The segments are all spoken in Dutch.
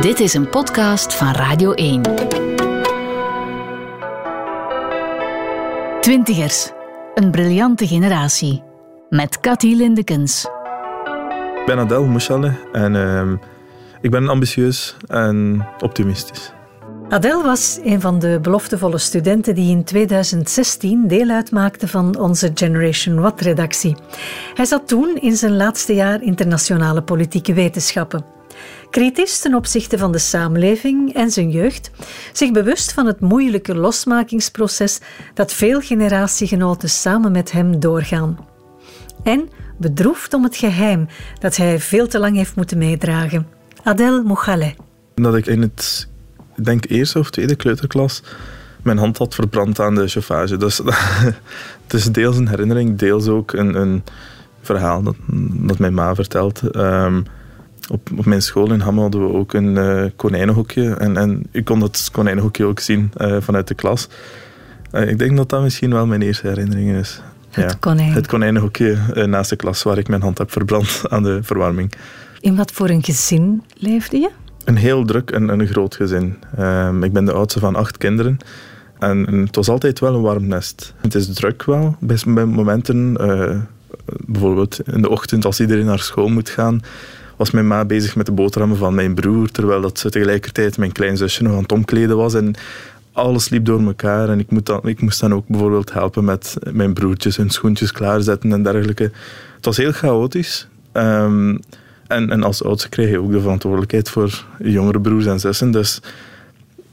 Dit is een podcast van Radio 1. Twintigers, een briljante generatie. Met Cathy Lindekens. Ik ben Adel Mouchale en uh, ik ben ambitieus en optimistisch. Adel was een van de beloftevolle studenten die in 2016 deel uitmaakte van onze Generation What-redactie. Hij zat toen in zijn laatste jaar internationale politieke wetenschappen. Kritisch ten opzichte van de samenleving en zijn jeugd, zich bewust van het moeilijke losmakingsproces dat veel generatiegenoten samen met hem doorgaan. En bedroefd om het geheim dat hij veel te lang heeft moeten meedragen. Adel Mouchale. Dat ik in het denk eerste of tweede kleuterklas, mijn hand had verbrand aan de chauffage. Dus het is deels een herinnering, deels ook een, een verhaal dat, dat mijn ma vertelt. Ehm, op, op mijn school in Hamme hadden we ook een uh, konijnenhokje. En, en ik kon dat konijnenhokje ook zien uh, vanuit de klas. Uh, ik denk dat dat misschien wel mijn eerste herinnering is. Het ja, konijn. Het konijnenhokje naast de klas waar ik mijn hand heb verbrand aan de verwarming. In wat voor een gezin leefde je? Een heel druk en een groot gezin. Um, ik ben de oudste van acht kinderen. En, en, het was altijd wel een warm nest. Het is druk wel, bij, bij momenten. Bijvoorbeeld in de ochtend als iedereen naar school moet gaan, was mijn ma bezig met de boterhammen van mijn broer, terwijl dat ze tegelijkertijd mijn klein zusje nog aan het omkleden was. En alles liep door elkaar en ik, moet dan, ik moest dan ook bijvoorbeeld helpen met mijn broertjes hun schoentjes klaarzetten en dergelijke. Het was heel chaotisch. Um, en, en als oudste krijg je ook de verantwoordelijkheid voor jongere broers en zussen. Dus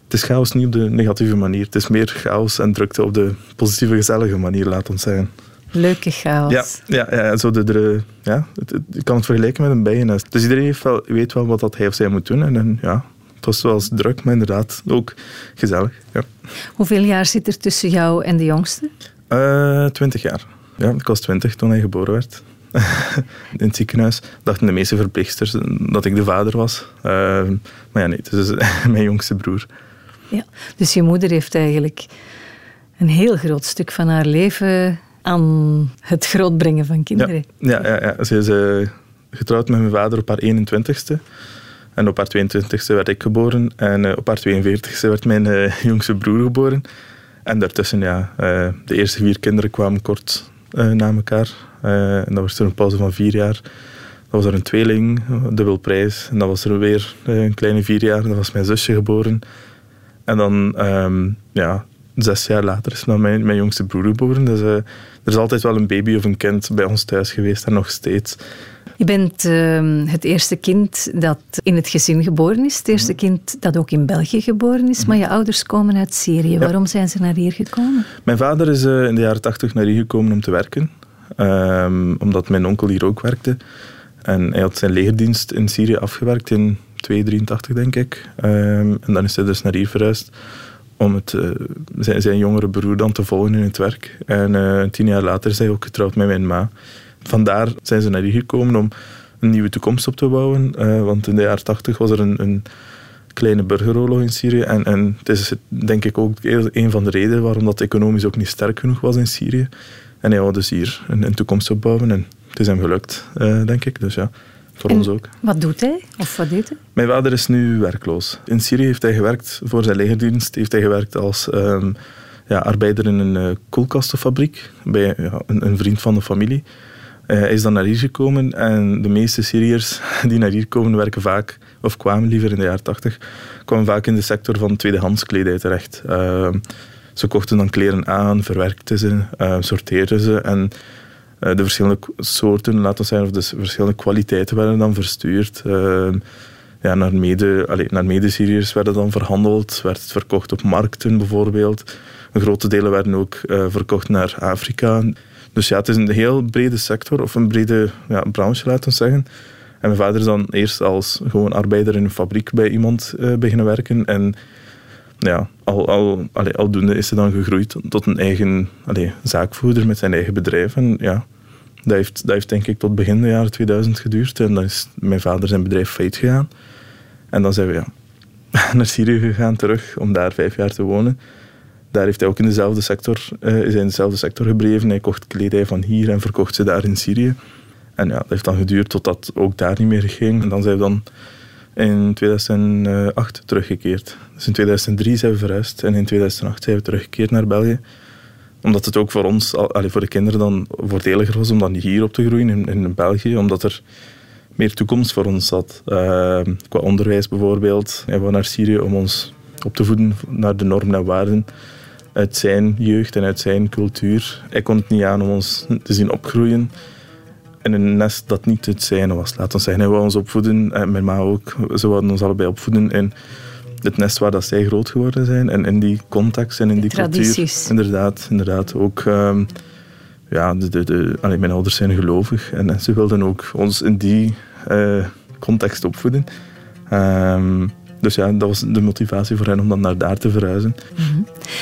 het is chaos niet op de negatieve manier. Het is meer chaos en drukte op de positieve, gezellige manier, laat ons zeggen. Leuke chaos. Ja, ja, ja, zo de, de, ja het, ik kan het vergelijken met een bijennest. Dus iedereen heeft wel, weet wel wat dat hij of zij moet doen. En, en ja, het was wel eens druk, maar inderdaad ook gezellig. Ja. Hoeveel jaar zit er tussen jou en de jongste? Uh, twintig jaar. Ja, ik was twintig toen hij geboren werd. in het ziekenhuis dachten de meeste verpleegsters dat ik de vader was. Uh, maar ja, nee, het is mijn jongste broer. Ja, dus je moeder heeft eigenlijk een heel groot stuk van haar leven aan het grootbrengen van kinderen. Ja, ja, ja, ze is uh, getrouwd met mijn vader op haar 21ste. En op haar 22e werd ik geboren. En uh, op haar 42e werd mijn jongste broer geboren. En daartussen, ja, de eerste vier kinderen kwamen kort na elkaar. En dat was toen een pauze van vier jaar. Dat was er een tweeling, dubbel prijs. En dat was er weer een kleine vier jaar. Dat was mijn zusje geboren. En dan, um, ja, zes jaar later is dan mijn, mijn jongste broer geboren. Dus uh, er is altijd wel een baby of een kind bij ons thuis geweest en nog steeds. Je bent uh, het eerste kind dat in het gezin geboren is. Het eerste mhm. kind dat ook in België geboren is. Maar je ouders komen uit Syrië. Ja. Waarom zijn ze naar hier gekomen? Mijn vader is uh, in de jaren tachtig naar hier gekomen om te werken. Um, omdat mijn onkel hier ook werkte. En hij had zijn legerdienst in Syrië afgewerkt in 283, denk ik. Um, en dan is hij dus naar hier verhuisd om het, uh, zijn, zijn jongere broer dan te volgen in het werk. En uh, tien jaar later is hij ook getrouwd met mijn ma. Vandaar zijn ze naar hier gekomen om een nieuwe toekomst op te bouwen. Uh, want in de jaren 80 was er een, een kleine burgeroorlog in Syrië. En, en het is denk ik ook een van de redenen waarom dat economisch ook niet sterk genoeg was in Syrië. En hij wou dus hier een, een toekomst opbouwen. En het is hem gelukt, denk ik. Dus ja, voor en ons ook. Wat doet hij? Of wat deed hij? Mijn vader is nu werkloos. In Syrië heeft hij gewerkt voor zijn legerdienst. Heeft hij gewerkt als um, ja, arbeider in een uh, koelkastenfabriek. Bij ja, een, een, vriend van de familie. Uh, hij is dan naar hier gekomen. En de meeste Syriërs die naar hier komen werken vaak... Of kwamen liever in de jaren tachtig... kwamen vaak in de sector van tweedehands kledij terecht. Uh, ze kochten dan kleren aan, verwerkten ze, uh, sorteerden ze en de verschillende soorten, laten we zeggen, of de verschillende kwaliteiten werden dan verstuurd. Uh, ja, naar mede, allez, naar mede werden dan verhandeld, werd het verkocht op markten bijvoorbeeld. Grote delen werden ook verkocht naar Afrika. Dus ja, het is een heel brede sector, of een brede ja, branche, laten we zeggen. En mijn vader is dan eerst als gewoon arbeider in een fabriek bij iemand beginnen werken. En ja, al, al, allee, aldoende is ze dan gegroeid tot een eigen allee, zaakvoerder met zijn eigen bedrijf. En ja, dat heeft, dat heeft denk ik tot begin de jaren 2000 geduurd. En dan is mijn vader zijn bedrijf failliet gegaan. En dan zijn we ja, naar Syrië gegaan terug om daar vijf jaar te wonen. Daar heeft hij ook in dezelfde sector, hij in dezelfde sector gebleven. Hij kocht kledij van hier en verkocht ze daar in Syrië. En ja, dat heeft dan geduurd totdat ook daar niet meer ging. En dan zijn we dan in 2008 teruggekeerd. Dus in 2003 zijn we verhuisd en in 2008 zijn we teruggekeerd naar België. Omdat het ook voor ons, voor de kinderen dan voordeliger was om dan hier op te groeien in, in België. Omdat er meer toekomst voor ons zat. Uh, qua onderwijs bijvoorbeeld. Hij wou naar Syrië om ons op te voeden naar de normen en waarden uit zijn jeugd en uit zijn cultuur. Hij kon het niet aan om ons te zien opgroeien in een nest dat niet het zijne was. Laat ons zeggen, hij wou ons opvoeden, en mijn ma ook. Ze wilden ons allebei opvoeden in het nest waar dat zij groot geworden zijn. En in die context en in die Tradities. cultuur. Inderdaad, inderdaad. Ook, um, ja, de, de, de, allee, mijn ouders zijn gelovig. En, ze wilden ook ons in die uh, context opvoeden. Um, dus ja, dat was de motivatie voor hen om dan naar daar te verhuizen. Mm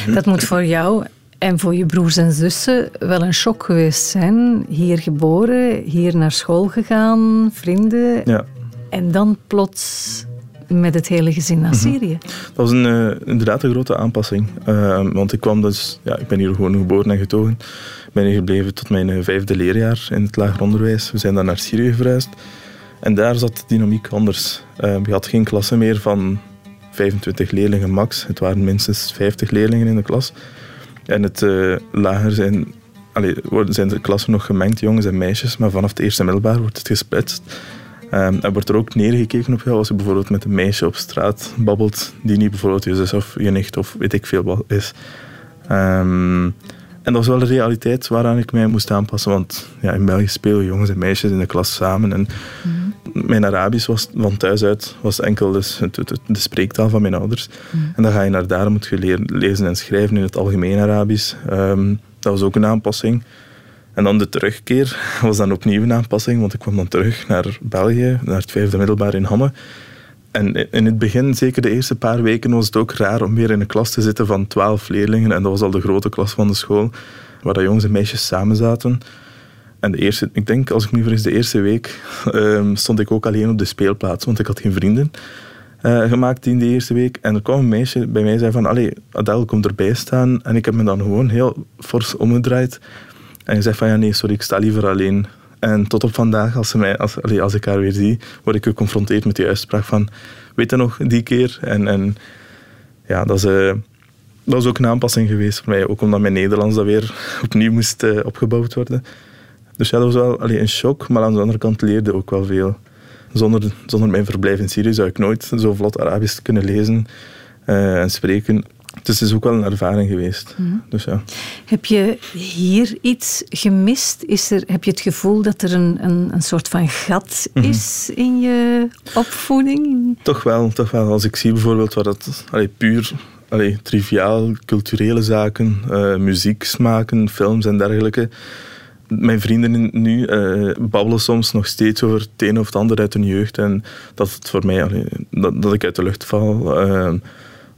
-hmm. Dat moet voor jou en voor je broers en zussen wel een shock geweest zijn. Hier geboren, hier naar school gegaan, vrienden. Ja. En dan plots met het hele gezin naar Syrië. Dat was een, uh, inderdaad een grote aanpassing. Uh, want ik kwam dus, ja, ik ben hier gewoon geboren en getogen. Ik ben hier gebleven tot mijn uh, vijfde leerjaar in het lager onderwijs. We zijn dan naar Syrië verhuisd. En daar zat de dynamiek anders. je had geen klasse meer van 25 leerlingen max. Het waren minstens 50 leerlingen in de klas. En het lager zijn, allee, zijn de klassen nog gemengd, jongens en meisjes. Maar vanaf het eerste middelbaar wordt het gesplitst. Um, en wordt er ook neergekeken op jou als je bijvoorbeeld met een meisje op straat babbelt die niet bijvoorbeeld je zus of je nicht of weet ik veel wat is. Um, en dat was wel de realiteit waaraan ik mij moest aanpassen, want ja, in België spelen jongens en meisjes in de klas samen. En mm. Mijn Arabisch was van thuis uit was enkel dus de spreektaal van mijn ouders. Mm. En dan ga je naar daar, moet je leren lezen en schrijven in het algemeen Arabisch. Um, dat was ook een aanpassing. En dan de terugkeer was dan opnieuw een aanpassing, want ik kwam dan terug naar België, naar het vijfde middelbaar in Hamme. En in het begin, zeker de eerste paar weken, was het ook raar om weer in een klas te zitten van twaalf leerlingen. En dat was al de grote klas van de school, waar dat jongens en meisjes samen zaten. En de eerste, ik denk, als ik me vergis, de eerste week um, stond ik ook alleen op de speelplaats, want ik had geen vrienden uh, gemaakt in de eerste week. En er kwam een meisje bij mij en zei van, allee, Adele, kom erbij staan. En ik heb me dan gewoon heel fors omgedraaid. En je zegt van, ja nee, sorry, ik sta liever alleen. En tot op vandaag, als, ze mij, als, als ik haar weer zie, word ik geconfronteerd met die uitspraak van, weet je nog, die keer? En, en ja, dat is, uh, dat is ook een aanpassing geweest voor mij. Ook omdat mijn Nederlands dat weer opnieuw moest uh, opgebouwd worden. Dus ja, dat was wel allee, een shock, maar aan de andere kant leerde ook wel veel. Zonder, zonder mijn verblijf in Syrië zou ik nooit zo vlot Arabisch kunnen lezen uh, en spreken. Dus het is ook wel een ervaring geweest. Mm. Dus ja. Heb je hier iets gemist? Is er, heb je het gevoel dat er een, een, een soort van gat mm -hmm. is in je opvoeding? Toch wel, toch wel. Als ik zie bijvoorbeeld wat dat allee, puur allee, triviaal, culturele zaken, uh, muziek smaken, films en dergelijke. Mijn vrienden nu uh, babbelen soms nog steeds over het een of het ander uit hun jeugd. En dat het voor mij, allee, dat, dat ik uit de lucht val. Uh,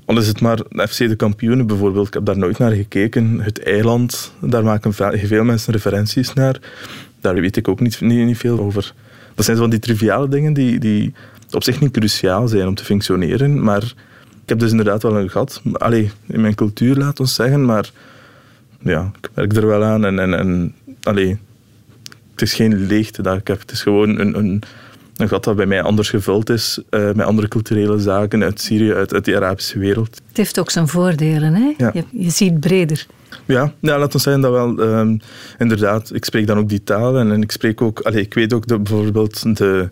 al is het maar FC de kampioenen bijvoorbeeld, ik heb daar nooit naar gekeken. Het eiland, daar maken veel mensen referenties naar. Daar weet ik ook niet, niet, niet veel over. Dat zijn van die triviale dingen die, die op zich niet cruciaal zijn om te functioneren. Maar ik heb dus inderdaad wel een gat. Allee, in mijn cultuur, laat ons zeggen. Maar ja, ik werk er wel aan. En, en, en allee, het is geen leegte dat ik heb. Het is gewoon een, een, een gat dat bij mij anders gevuld is uh, met andere culturele zaken uit Syrië, uit, uit de Arabische wereld. Het heeft ook zijn voordelen, hè? Ja. Je, je, ziet breder. Ja, ja laat ons zeggen dat wel. Um, inderdaad, ik spreek dan ook die taal en, en ik spreek ook, allez, ik weet ook de, bijvoorbeeld de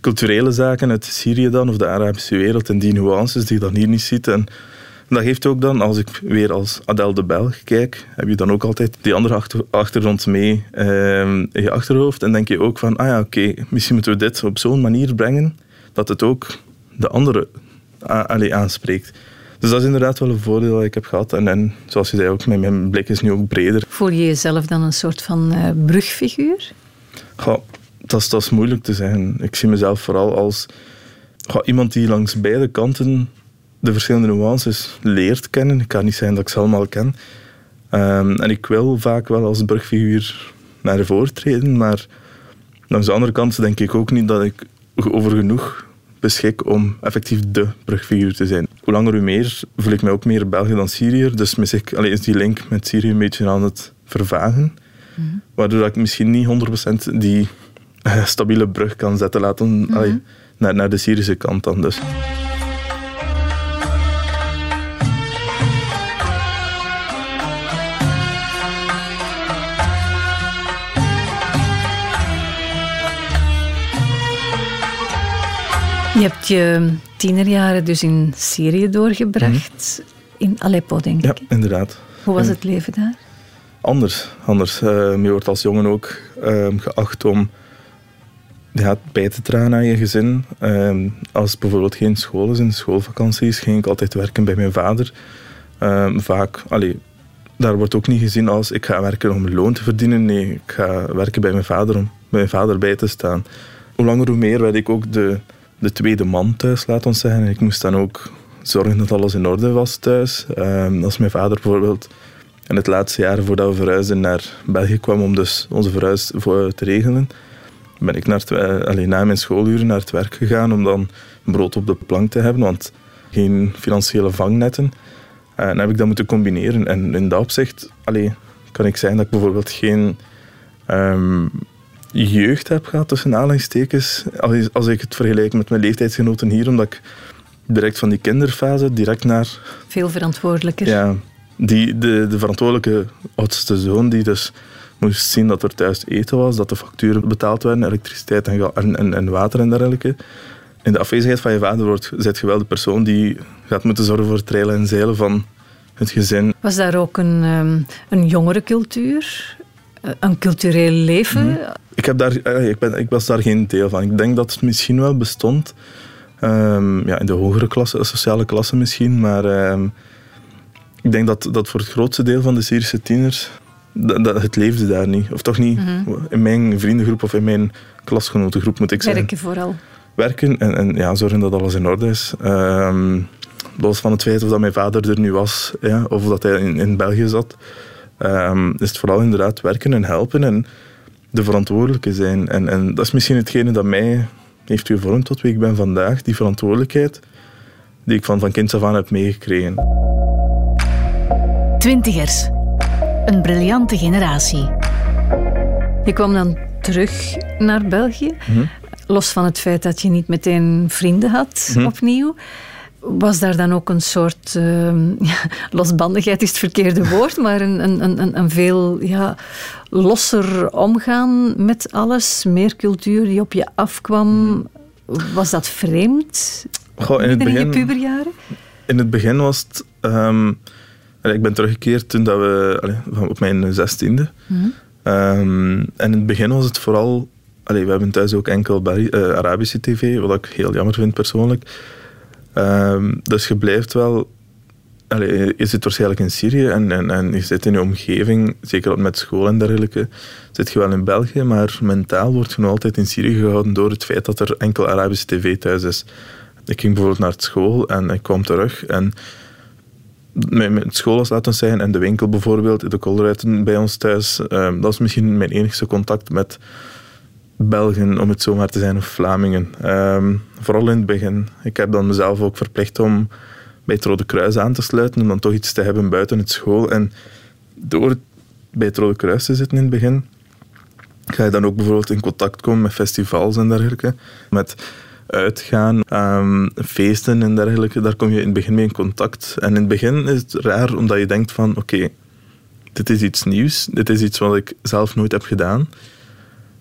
culturele zaken uit Syrië dan, of de Arabische wereld en die nuances die je dan hier niet ziet. En dat geeft ook dan, als ik weer als Adel de Belg kijk, heb je dan ook altijd die andere achter, achtergrond mee um, in je achterhoofd. En denk je ook van, ah ja, oké, okay, misschien moeten we dit op zo'n manier brengen dat het ook de andere allee, aanspreekt. Dus dat is inderdaad wel een voordeel dat ik heb gehad. En, en zoals je zei ook, mijn, mijn blik is nu ook breder. Voel je jezelf dan een soort van uh, brugfiguur? Goh, dat, is, dat is moeilijk te zeggen. Ik zie mezelf vooral als goh, iemand die langs beide kanten de verschillende nuances leert kennen. Ik kan niet zeggen dat ik ze allemaal ken. Um, en ik wil vaak wel als brugfiguur naar voren treden, maar langs de andere kant denk ik ook niet dat ik over genoeg beschik om effectief de brugfiguur te zijn. Hoe langer hoe meer voel ik mij ook meer België dan Syriër, dus mis ik, allee, is die link met Syrië een beetje aan het vervagen. Mm -hmm. Waardoor ik misschien niet 100% die uh, stabiele brug kan zetten. Laten, mm -hmm. allee, naar, naar de Syrische kant dan dus. Je hebt je tienerjaren dus in Syrië doorgebracht. In Aleppo, denk Ja, ik. inderdaad. Hoe was het leven daar? Anders. anders. Eh, je wordt als jongen ook ehm, geacht om ja, bij te dragen aan je gezin. Ehm, als bijvoorbeeld geen school is, in schoolvakanties, ging ik altijd werken bij mijn vader. Ehm, vaak, allee, daar wordt ook niet gezien als ik ga werken om loon te verdienen. Nee, ik ga werken bij mijn vader om bij mijn vader bij te staan. Hoe langer hoe meer werd ik ook de, de tweede man thuis, laat ons zeggen. Ik moest dan ook zorgen dat alles in orde was thuis. Ehm, als mijn vader bijvoorbeeld in het laatste jaar voordat we verhuisden naar België kwam om dus onze verhuis te regelen, ben ik naar het, na mijn schooluren naar het werk gegaan om dan brood op de plank te hebben, want geen financiële vangnetten. Eh, En heb ik dat moeten combineren. En in dat opzicht kan ik zeggen dat ik bijvoorbeeld geen ehm, jeugd heb gehad, tussen aanhalingstekens. Als, als ik het vergelijk met mijn leeftijdsgenoten hier, omdat ik direct van die kinderfase direct naar Veel verantwoordelijker. ja, die, de, de verantwoordelijke oudste zoon die dus moest zien dat er thuis eten was, dat de facturen betaald werden, elektriciteit en, en, en, water en dergelijke. In de afwezigheid van je vader wordt, zet je wel de persoon die gaat moeten zorgen voor het treilen en zeilen van het gezin. Was daar ook een, ehm, een jongere cultuur? Eh, Een cultureel leven? Ik, heb daar, eh, ik, ben, ik was daar geen deel van. Ik denk dat het misschien wel bestond. Ehm, ja, in de hogere klasse, de sociale klasse misschien. Maar ehm, ik denk dat, dat voor het grootste deel van de Syrische tieners... Dat, dat het leefde daar niet. Of toch niet in mijn vriendengroep of in mijn klasgenotengroep, moet ik zeggen. Werken vooral. Werken en, en ja, zorgen dat alles in orde is. Ehm, los van het feit of dat mijn vader er nu was, ja, of dat hij in, in België zat, ehm, is het vooral inderdaad werken en helpen en de verantwoordelijke zijn. En, en dat is misschien hetgene dat mij heeft gevormd tot wie ik ben vandaag, die verantwoordelijkheid die ik van, van kinds af aan heb meegekregen. Twintigers. Een briljante generatie. Je kwam dan terug naar België. Los van het feit dat je niet meteen vrienden had opnieuw. Was daar dan ook een soort ehm, losbandigheid is het verkeerde woord, maar een, een, een, een veel ja, losser omgaan met alles, meer cultuur die op je afkwam. Was dat vreemd? Goh, in, het Midden in je begin, puberjaren? in het begin was het... ehm, ik ben teruggekeerd toen dat we, allee, op mijn zestiende. Ehm, en in het begin was het vooral... Allee, we hebben thuis ook enkel Bari- eh, Arabische tv, wat ik heel jammer vind persoonlijk. Ehm, dus je blijft wel... Allee, je zit waarschijnlijk in Syrië en, en, en je zit in je omgeving, zeker met school en dergelijke, zit je wel in België, maar mentaal wordt je nog altijd in Syrië gehouden door het feit dat er enkel Arabische tv thuis is. Ik ging bijvoorbeeld naar school en ik kwam terug en mijn, school was, laten we zeggen, en de winkel bijvoorbeeld, de kolderuiten bij ons thuis, ehm, dat was misschien mijn enigste contact met Belgen, om het zo maar te zijn, of Vlamingen. Ehm, vooral in het begin. Ik heb dan mezelf ook verplicht om bij het Rode Kruis aan te sluiten, om dan toch iets te hebben buiten het school. En door bij het Rode Kruis te zitten in het begin, ga je dan ook bijvoorbeeld in contact komen met festivals en dergelijke. Met uitgaan, ehm, feesten en dergelijke. Daar kom je in het begin mee in contact. En in het begin is het raar omdat je denkt van oké, dit is iets nieuws. Dit is iets wat ik zelf nooit heb gedaan.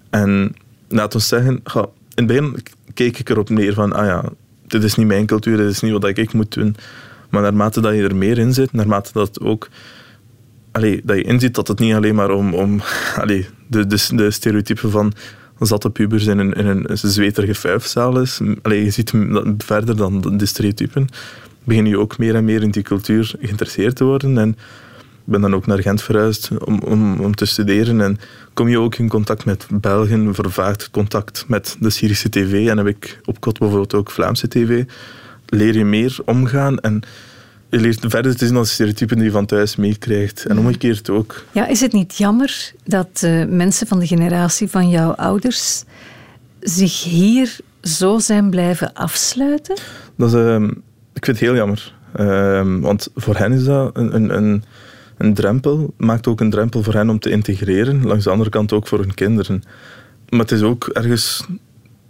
En laat ons zeggen, in het begin keek ik erop neer van ah ja, dit is niet mijn cultuur, dit is niet wat ik moet doen. Maar naarmate dat je er meer in zit, naarmate dat ook allee, dat je inziet dat het niet alleen maar om, om allee, de, de, de stereotypen van zatte pubers in een, in een zweterige vijfzaal is. Allee, je ziet verder dan de stereotypen. Begin je ook meer en meer in die cultuur geïnteresseerd te worden. En ben dan ook naar Gent verhuisd om, om, om te studeren. En kom je ook in contact met Belgen, vervaagd contact met de Syrische tv. En heb ik op kot bijvoorbeeld ook Vlaamse tv. Leer je meer omgaan en je leert verder te zien als stereotypen die je van thuis meekrijgt. En omgekeerd ook. Ja, is het niet jammer dat eh, mensen van de generatie van jouw ouders zich hier zo zijn blijven afsluiten? Dat is, ehm, ik vind het heel jammer. Ehm, want voor hen is dat een, een, een, een drempel. Maakt ook een drempel voor hen om te integreren. Langs de andere kant ook voor hun kinderen. Maar het is ook ergens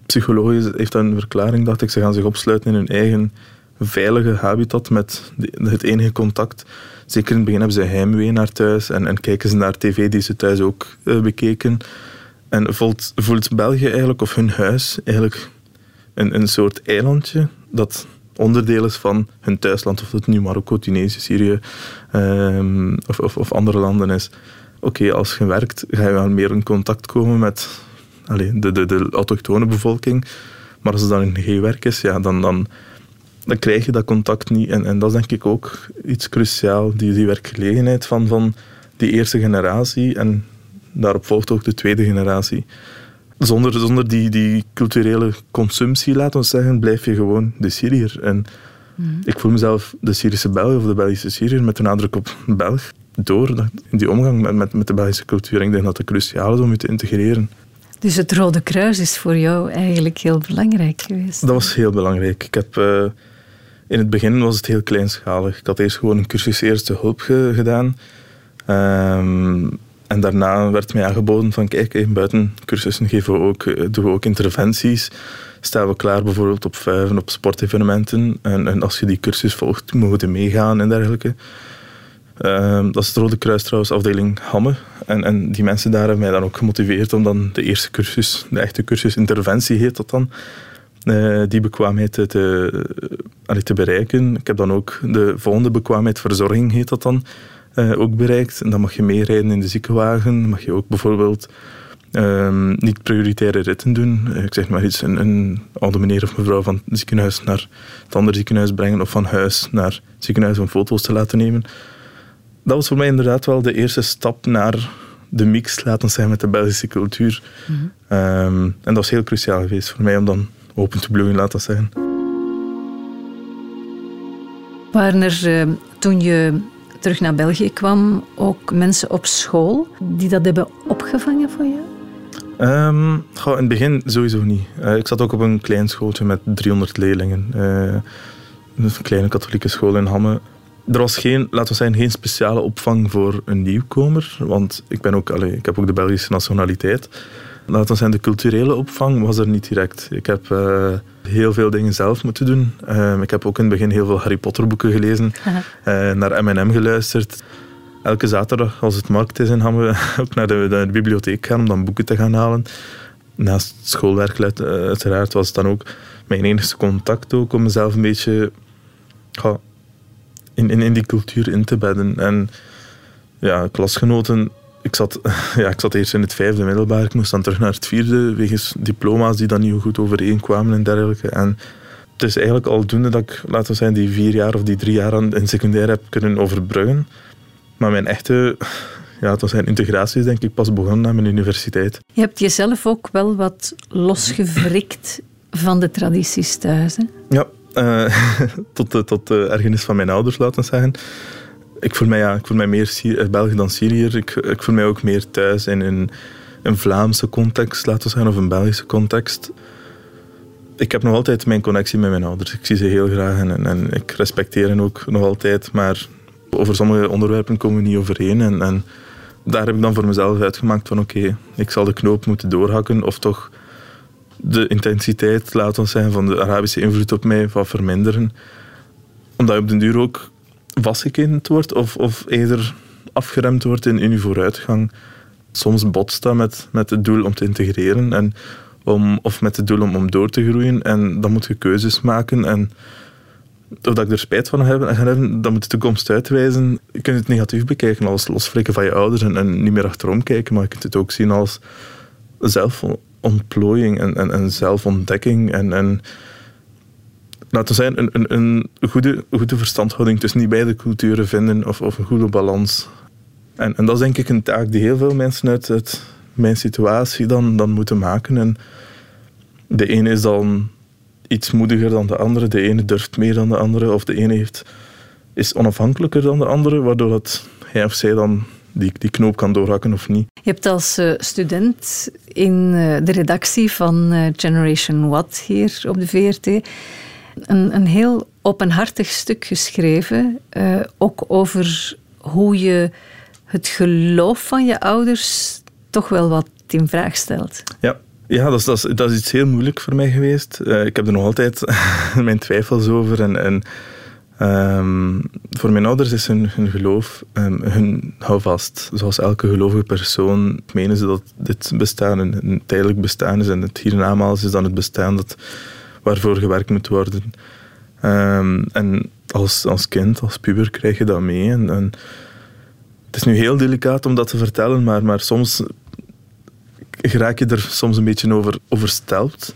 psychologisch heeft dat een verklaring, dacht ik. Ze gaan zich opsluiten in hun eigen veilige habitat met het enige contact. Zeker in het begin hebben ze heimwee naar thuis en, en kijken ze naar tv die ze thuis ook uh, bekeken. En voelt, voelt België eigenlijk, of hun huis, eigenlijk een, een soort eilandje dat onderdeel is van hun thuisland, of het nu Marokko, Tunesië, Syrië um, of, of, of, andere landen is. Oké, als je werkt, ga je wel meer in contact komen met de, de, de autochtone bevolking. Maar als het dan in geen werk is, ja, dan, dan, dan krijg je dat contact niet. En, en dat is denk ik ook iets cruciaal, die, die werkgelegenheid van, van die eerste generatie. En daarop volgt ook de tweede generatie. Zonder, zonder die, die culturele consumptie, laten we zeggen, blijf je gewoon de Syriër. En mhm. ik voel mezelf de Syrische Belg of de Belgische Syriër met een nadruk op Belg. Door in die omgang met, met, met de Belgische cultuur. Ik denk dat het cruciaal is om je te integreren. Dus het Rode Kruis is voor jou eigenlijk heel belangrijk geweest? Dat was heel belangrijk. Ik heb, uh, in het begin was het heel kleinschalig. Ik had eerst gewoon een cursus eerste hulp gedaan. Um, en daarna werd mij aangeboden van kijk, buiten cursussen geven we ook, eh, doen we ook interventies. Staan we klaar bijvoorbeeld op vijven, op sportevenementen. En, en als je die cursus volgt, mogen we meegaan en dergelijke. Ehm, dat is het Rode Kruis trouwens, afdeling Hamme. En, en die mensen daar hebben mij dan ook gemotiveerd om dan de eerste cursus, de echte cursus interventie heet dat dan, uh, die bekwaamheid te, te bereiken. Ik heb dan ook de volgende bekwaamheid, verzorging heet dat dan, uh, ook bereikt. En dan mag je meerijden in de ziekenwagen. Mag je ook bijvoorbeeld um, niet prioritaire ritten doen. Uh, ik zeg maar iets, een, een, oude meneer of mevrouw van het ziekenhuis naar het andere ziekenhuis brengen of van huis naar het ziekenhuis om foto's te laten nemen. Dat was voor mij inderdaad wel de eerste stap naar de mix, laten we zeggen, met de Belgische cultuur. Mm um, en dat was heel cruciaal geweest voor mij om dan open te bloeien, laten we zeggen. Waren er, uh, toen je terug naar België kwam, ook mensen op school die dat hebben opgevangen voor jou? Um, in het begin sowieso niet. Uh, ik zat ook op een klein schooltje met 300 leerlingen. Uh, een kleine katholieke school in Hamme. Er was geen, laten we zeggen, geen speciale opvang voor een nieuwkomer. Want ik, ben ook, ik heb ook de Belgische nationaliteit. Laten we zeggen, de culturele opvang was er niet direct. Ik heb uh, heel veel dingen zelf moeten doen. Uh, ik heb ook in het begin heel veel Harry Potter boeken gelezen. Uh, naar M&M geluisterd. Elke zaterdag, als het markt is in Hamme, ook naar de, de, bibliotheek gaan om dan boeken te gaan halen. Naast schoolwerk uiteraard was het dan ook mijn enige contact ook om mezelf een beetje in, in, in die cultuur in te bedden. En ja, klasgenoten ik zat, ja, ik zat eerst in het vijfde middelbaar. Ik moest dan terug naar het vierde, wegens diploma's die dan niet goed overeenkwamen en dergelijke. En het is eigenlijk aldoende dat ik, laten we zeggen, die vier jaar of die drie jaar in secundair heb kunnen overbruggen. Maar mijn echte ja, het was zijn integratie is denk ik pas begonnen na mijn universiteit. Je hebt jezelf ook wel wat losgevrikt van de tradities thuis, hè? Ja, uh, tot, tot de ergernis van mijn ouders, laten we zeggen ik voel mij, ja, ik voel mij meer Syri België dan Syriër. Ik, ik voel mij ook meer thuis in een, een Vlaamse context, laten we zeggen, of een Belgische context. Ik heb nog altijd mijn connectie met mijn ouders. Ik zie ze heel graag en, en ik respecteer hen ook nog altijd. Maar over sommige onderwerpen komen we niet overeen. En, en daar heb ik dan voor mezelf uitgemaakt van oké, ik zal de knoop moeten doorhakken of toch de intensiteit, laten we zeggen, van de Arabische invloed op mij verminderen. Omdat je op den duur ook vastgekend wordt of, of eerder afgeremd wordt in, in je vooruitgang. Soms botst dat met, met het doel om te integreren en om, of met het doel om, om door te groeien. En dan moet je keuzes maken. En of dat ik er spijt van heb, dan moet de toekomst uitwijzen. Je kunt het negatief bekijken als losflikken van je ouders en, en, niet meer achterom kijken, maar je kunt het ook zien als zelfontplooiing en, en, en zelfontdekking. En, en laten we zeggen, een, een, een goede, goede verstandhouding tussen die beide culturen vinden of, of een goede balans. En, en dat is denk ik een taak die heel veel mensen uit, mijn situatie dan, dan moeten maken. En de ene is dan iets moediger dan de andere, de ene durft meer dan de andere, of de ene heeft, is onafhankelijker dan de andere, waardoor dat hij of zij dan die, die knoop kan doorhakken of niet. Je hebt als uh, student in uh, de redactie van uh, Generation What hier op de VRT een, een heel openhartig stuk geschreven, uh, ook over hoe je het geloof van je ouders toch wel wat in vraag stelt. Ja, Ja, dat is, dat, is, is iets heel moeilijk voor mij geweest. Uh, ik heb er nog altijd mijn twijfels over. En, en um, voor mijn ouders is hun, hun geloof um, hun houvast. Zoals elke gelovige persoon menen ze dat dit bestaan een, een tijdelijk bestaan is. En het hiernamaals is dan het bestaan dat, waarvoor gewerkt moet worden. Um, en als, als kind, als puber, krijg je dat mee. En, en het is nu heel delicaat om dat te vertellen, maar, maar soms raak je er soms een beetje over oversteld.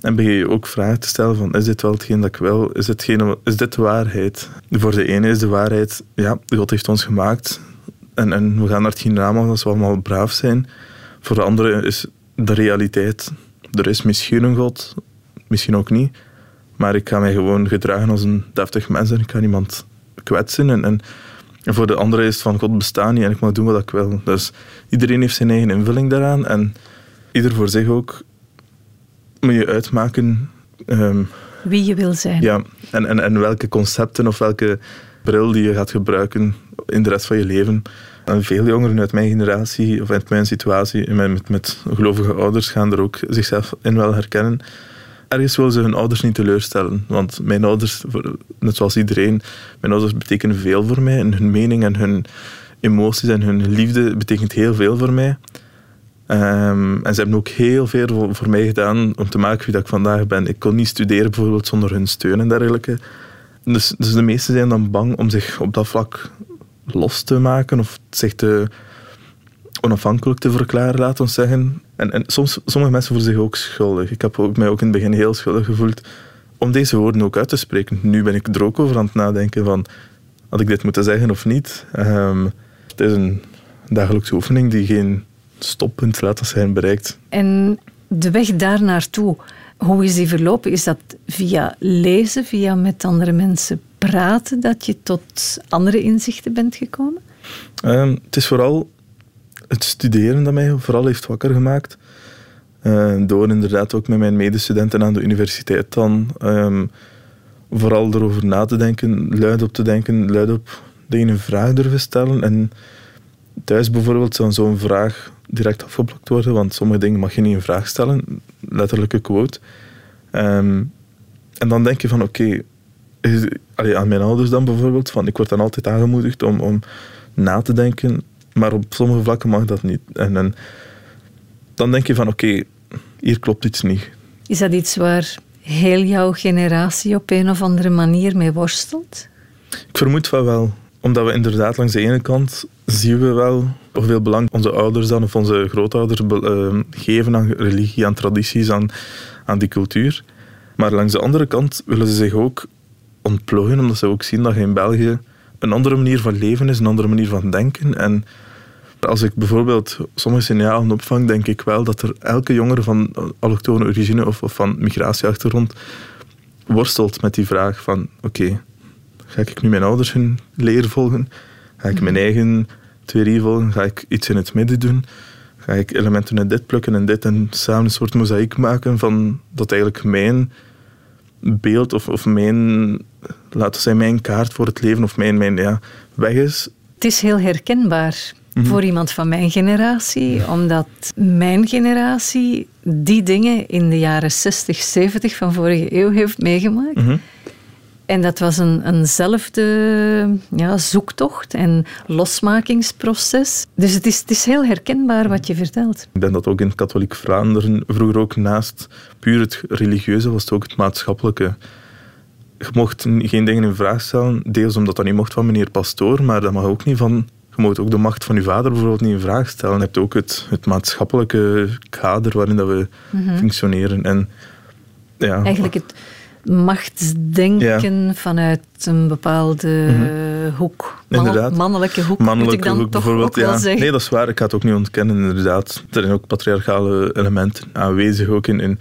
En begin je ook vragen te stellen van, is dit wel hetgeen dat ik wil? Is dit, geen, is dit de waarheid? Voor de ene is de waarheid, ja, God heeft ons gemaakt. En, en we gaan naar het hiernamaals als we allemaal braaf zijn. Voor de andere is de realiteit, er is misschien een God, misschien ook niet. Maar ik ga mij gewoon gedragen als een deftig mens en ik kan niemand kwetsen. En, en en voor de andere is het van God bestaan niet en ik mag doen wat ik wil. Dus iedereen heeft zijn eigen invulling daaraan. En ieder voor zich ook moet je uitmaken... Ehm, Wie je wil zijn. Ja, en, en, en welke concepten of welke bril die je gaat gebruiken in de rest van je leven. En veel jongeren uit mijn generatie, of uit mijn situatie, met, met gelovige ouders, gaan er ook zichzelf in wel herkennen ergens willen ze hun ouders niet teleurstellen. Want mijn ouders, net zoals iedereen, mijn ouders betekenen veel voor mij. En hun mening en hun emoties en hun liefde betekent heel veel voor mij. Um, en ze hebben ook heel veel voor mij gedaan om te maken wie dat ik vandaag ben. Ik kon niet studeren bijvoorbeeld zonder hun steun en dergelijke. Dus, dus de meesten zijn dan bang om zich op dat vlak los te maken of zich te onafhankelijk te verklaren, laten we zeggen. En, en soms, sommige mensen voelen zich ook schuldig. Ik heb ook, mij ook in het begin heel schuldig gevoeld om deze woorden ook uit te spreken. Nu ben ik er ook over aan het nadenken van, had ik dit moeten zeggen of niet? Um, het is een dagelijkse oefening die geen stoppunt laten zijn bereikt. En de weg daar naartoe, hoe is die verlopen? Is dat via lezen, via met andere mensen praten, dat je tot andere inzichten bent gekomen? Um, het is vooral het studeren dat mij vooral heeft wakker gemaakt. Uh, door inderdaad ook met mijn medestudenten aan de universiteit dan um, vooral erover na te denken, luid op te denken, luid op ene vraag durven stellen. En thuis bijvoorbeeld zou zo'n vraag direct afgeblokt worden, want sommige dingen mag je niet in vraag stellen, letterlijke quote. Um, en dan denk je van oké, okay, aan mijn ouders dan bijvoorbeeld, van ik word dan altijd aangemoedigd om, om na te denken maar op sommige vlakken mag dat niet. En, en dan denk je van oké, hier klopt iets niet. Is dat iets waar heel jouw generatie op een of andere manier mee worstelt? Ik vermoed van wel. Omdat we inderdaad langs de ene kant zien we wel hoeveel belang onze ouders dan, of onze grootouders uh, geven aan religie, aan tradities, aan, aan die cultuur. Maar langs de andere kant willen ze zich ook ontplooien, omdat ze ook zien dat je in België een andere manier van leven is, een andere manier van denken. En als ik bijvoorbeeld sommige signalen opvang, denk ik wel dat er elke jongere van allochtone origine of, of van migratieachtergrond worstelt met die vraag van oké, ga ik nu mijn ouders hun leer volgen? Ga ik mijn eigen theorie volgen? Ga ik iets in het midden doen? Ga ik elementen uit dit plukken en dit en samen een soort mozaïek maken van dat eigenlijk mijn beeld of, of mijn, laten we zeggen, mijn kaart voor het leven of mijn, mijn ja, weg is. Het is heel herkenbaar Mhm. voor iemand van mijn generatie, omdat mijn generatie die dingen in de jaren 60, 70 van vorige eeuw heeft meegemaakt. Mhm. En dat was een, eenzelfde ja, zoektocht en losmakingsproces. Dus het is, het is heel herkenbaar wat je vertelt. Ik denk dat ook in het katholiek Vlaanderen vroeger ook naast puur het religieuze was het ook het maatschappelijke. Je mocht geen dingen in vraag stellen, deels omdat dat niet mocht van meneer Pastoor, maar dat mag ook niet van je moet ook de macht van je vader bijvoorbeeld niet in vraag stellen. Je hebt ook het, het maatschappelijke kader waarin dat we mhm. functioneren. En, ja. Eigenlijk het machtsdenken vanuit een bepaalde mhm. hoek. Mannelijke hoek, mannelijke moet ik dan hoek, toch ook wel zeggen. Nee, dat is waar. Ik ga het ook niet ontkennen, inderdaad. Er zijn ook patriarchale elementen aanwezig, ook in, in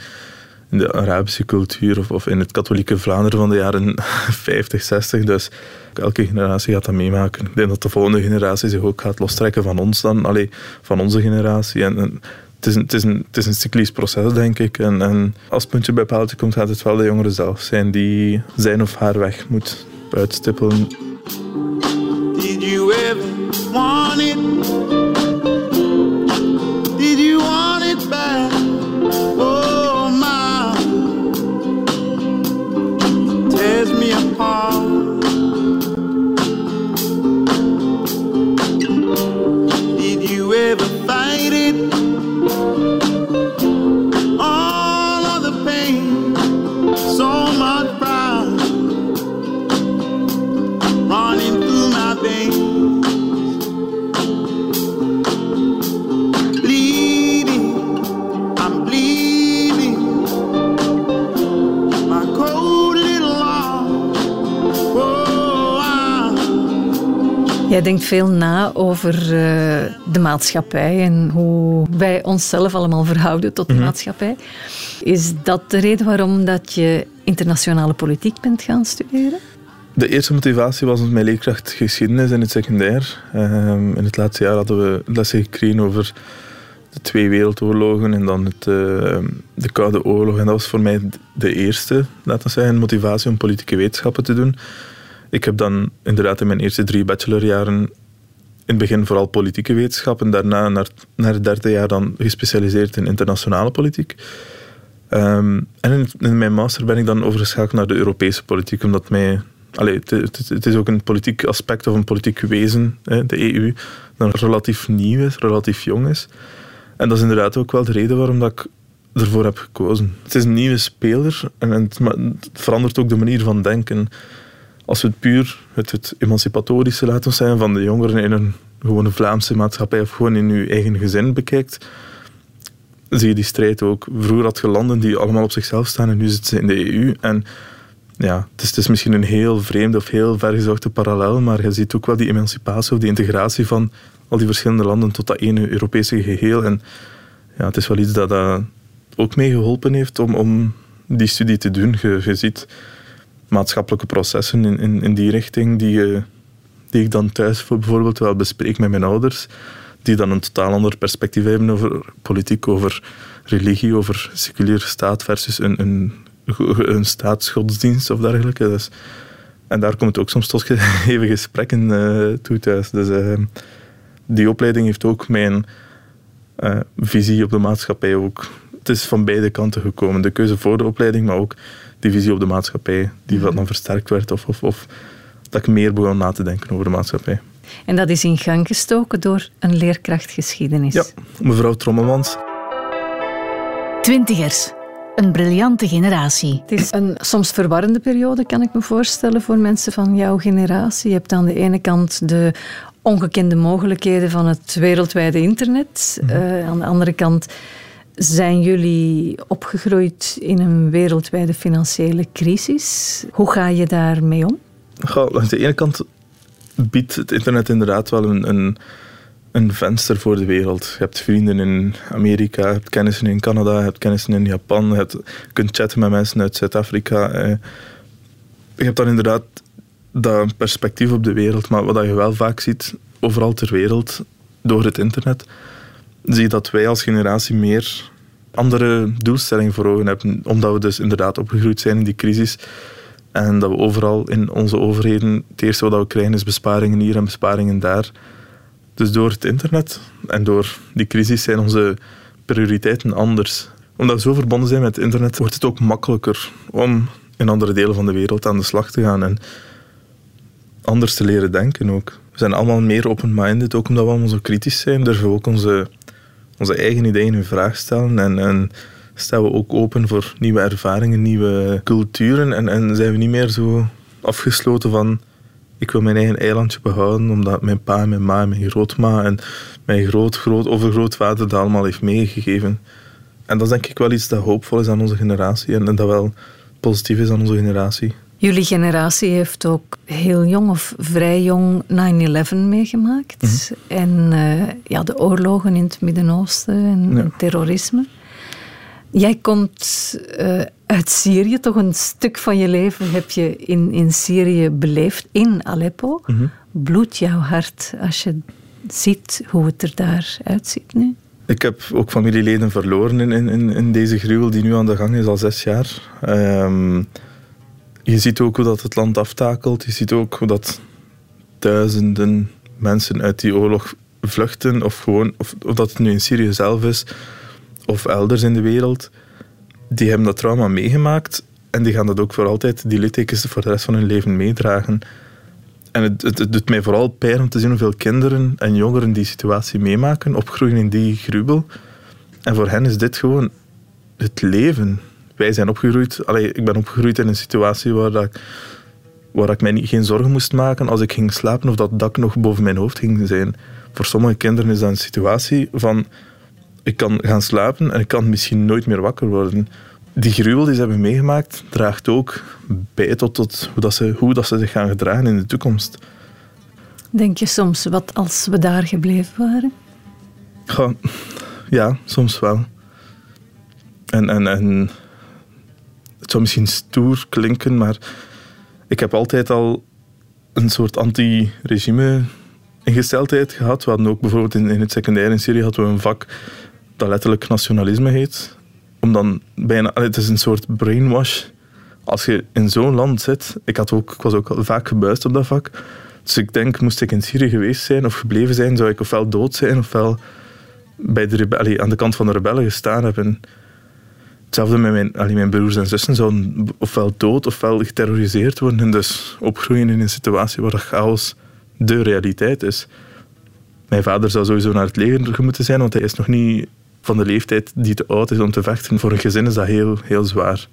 in de Arabische cultuur of, of in het katholieke Vlaanderen van de jaren 50, 60. Dus elke generatie gaat dat meemaken. Ik denk dat de volgende generatie zich ook gaat lostrekken van ons dan, allee, van onze generatie. En, het, is een, het, is een, het is een cyclisch proces, denk ik. En, en als het puntje bij paaltje komt, gaat het wel de jongeren zelf zijn die zijn of haar weg moet uitstippelen. Jij denkt veel na over uh, de maatschappij en hoe wij onszelf allemaal verhouden tot de mm -hmm. maatschappij. Is dat de reden waarom dat je internationale politiek bent gaan studeren? De eerste motivatie was mijn leerkracht geschiedenis in het secundair. Um, in het laatste jaar hadden we lessen gekregen over de twee wereldoorlogen en dan het, uh, de Koude Oorlog. En dat was voor mij de eerste, laten we zeggen, motivatie om politieke wetenschappen te doen. Ik heb dan inderdaad in mijn eerste drie bachelorjaren in het begin vooral politieke wetenschappen, daarna naar, naar het derde jaar dan gespecialiseerd in internationale politiek. Um, en in, mijn master ben ik dan overgeschakeld naar de Europese politiek, omdat mij Allee, het, is ook een politiek aspect of een politiek wezen, hè, de EU, dat relatief nieuw is, relatief jong is. En dat is inderdaad ook wel de reden waarom dat ik ervoor heb gekozen. Het is een nieuwe speler en het verandert ook de manier van denken. Als we het puur het, emancipatorische laten zijn van de jongeren in een gewone Vlaamse maatschappij of gewoon in uw eigen gezin bekijkt, zie je die strijd ook. Vroeger had je landen die allemaal op zichzelf staan en nu zitten ze in de EU. En ja, het is, misschien een heel vreemde of heel vergezochte parallel, maar je ziet ook wel die emancipatie of die integratie van al die verschillende landen tot dat ene Europese geheel. En ja, het is wel iets dat, dat ook meegeholpen heeft om, om die studie te doen. Je, je ziet maatschappelijke processen in, in, die richting die, die ik dan thuis bijvoorbeeld wel bespreek met mijn ouders, die dan een totaal ander perspectief hebben over politiek, over religie, over seculiere staat versus een, een staatsgodsdienst of dergelijke. Dus, en daar komt het ook soms tot even gesprekken uh, toe thuis. Dus uh, die opleiding heeft ook mijn uh, visie op de maatschappij ook. Het is van beide kanten gekomen. De keuze voor de opleiding, maar ook die visie op de maatschappij, die wat dan versterkt werd. Of, of, of dat ik meer begon na te denken over de maatschappij. En dat is in gang gestoken door een leerkracht geschiedenis. Ja, mevrouw Trommelmans. Twintigers. Een briljante generatie. Het is een soms verwarrende periode, kan ik me voorstellen, voor mensen van jouw generatie. Je hebt aan de ene kant de ongekende mogelijkheden van het wereldwijde internet. Mhm. Uh, aan de andere kant zijn jullie opgegroeid in een wereldwijde financiële crisis. Hoe ga je daarmee om? Goh, aan de ene kant biedt het internet inderdaad wel een, een een venster voor de wereld. Je hebt vrienden in Amerika, je hebt kennissen in Canada, je hebt kennissen in Japan, je, kunt chatten met mensen uit Zuid-Afrika. Eh. Je hebt dan inderdaad dat perspectief op de wereld, maar wat je wel vaak ziet, overal ter wereld, door het internet, zie dat wij als generatie meer andere doelstellingen voor ogen hebben, omdat we dus inderdaad opgegroeid zijn in die crisis. En dat we overal in onze overheden, het eerste wat we krijgen is besparingen hier en besparingen daar. Dus door het internet en door die crisis zijn onze prioriteiten anders. Omdat we zo verbonden zijn met het internet, wordt het ook makkelijker om in andere delen van de wereld aan de slag te gaan en anders te leren denken ook. We zijn allemaal meer open-minded, ook omdat we allemaal zo kritisch zijn. Durven ook onze, onze eigen ideeën in vraag stellen en, en staan we ook open voor nieuwe ervaringen, nieuwe culturen en, en zijn we niet meer zo afgesloten van ik wil mijn eigen eilandje behouden, omdat mijn pa, mijn ma, mijn grootma en mijn groot, groot overgrootvader dat allemaal heeft meegegeven. En dat is denk ik wel iets dat hoopvol is aan onze generatie en, dat wel positief is aan onze generatie. Jullie generatie heeft ook heel jong of vrij jong 9-11 meegemaakt. Mhm. En uh, ja, de oorlogen in het Midden-Oosten en terrorisme. Jij komt uh, uit Syrië, toch een stuk van je leven heb je in, in Syrië beleefd, in Aleppo. Mm Bloedt jouw hart als je ziet hoe het er daar uitziet nu? Ik heb ook familieleden verloren in, in, in deze gruwel die nu aan de gang is, al zes jaar. Um, je ziet ook hoe dat het land aftakelt. Je ziet ook hoe dat duizenden mensen uit die oorlog vluchten. Of, gewoon, of, dat het nu in Syrië zelf is, of elders in de wereld die hebben dat trauma meegemaakt en die gaan dat ook voor altijd, die littekens voor de rest van hun leven meedragen. En het, het, doet mij vooral pijn om te zien hoeveel kinderen en jongeren die situatie meemaken, opgroeien in die gruwel. En voor hen is dit gewoon het leven. Wij zijn opgegroeid, allee, ik ben opgegroeid in een situatie waar, dat ik, waar ik mij geen zorgen moest maken als ik ging slapen of dat dak nog boven mijn hoofd ging zijn. Voor sommige kinderen is dat een situatie van ik kan gaan slapen en ik kan misschien nooit meer wakker worden. Die gruwel die ze hebben meegemaakt, draagt ook bij tot, tot hoe, dat ze, hoe dat ze zich gaan gedragen in de toekomst. Denk je soms, wat als we daar gebleven waren? Ja, ja soms wel. En, en, en misschien stoer klinken, maar ik heb altijd al een soort anti-regime ingesteldheid gehad. We hadden ook bijvoorbeeld in, in het secundair in Syrië hadden we een vak dat letterlijk nationalisme heet. Om dan bijna, het is een soort brainwash. Als je in zo'n land zit, ik, had ook, ik was ook vaak gebuist op dat vak. Dus ik denk, moest ik in Syrië geweest zijn of gebleven zijn, zou ik ofwel dood zijn ofwel bij de aan de kant van de rebellen gestaan hebben. Hetzelfde met mijn, broers en zussen zouden ofwel dood ofwel geterroriseerd worden. En dus opgroeien in een situatie waar dat chaos de realiteit is. Mijn vader zou sowieso naar het leger moeten zijn, want hij is nog niet van de leeftijd die te oud is om te vechten. Voor een gezin is dat heel, heel zwaar.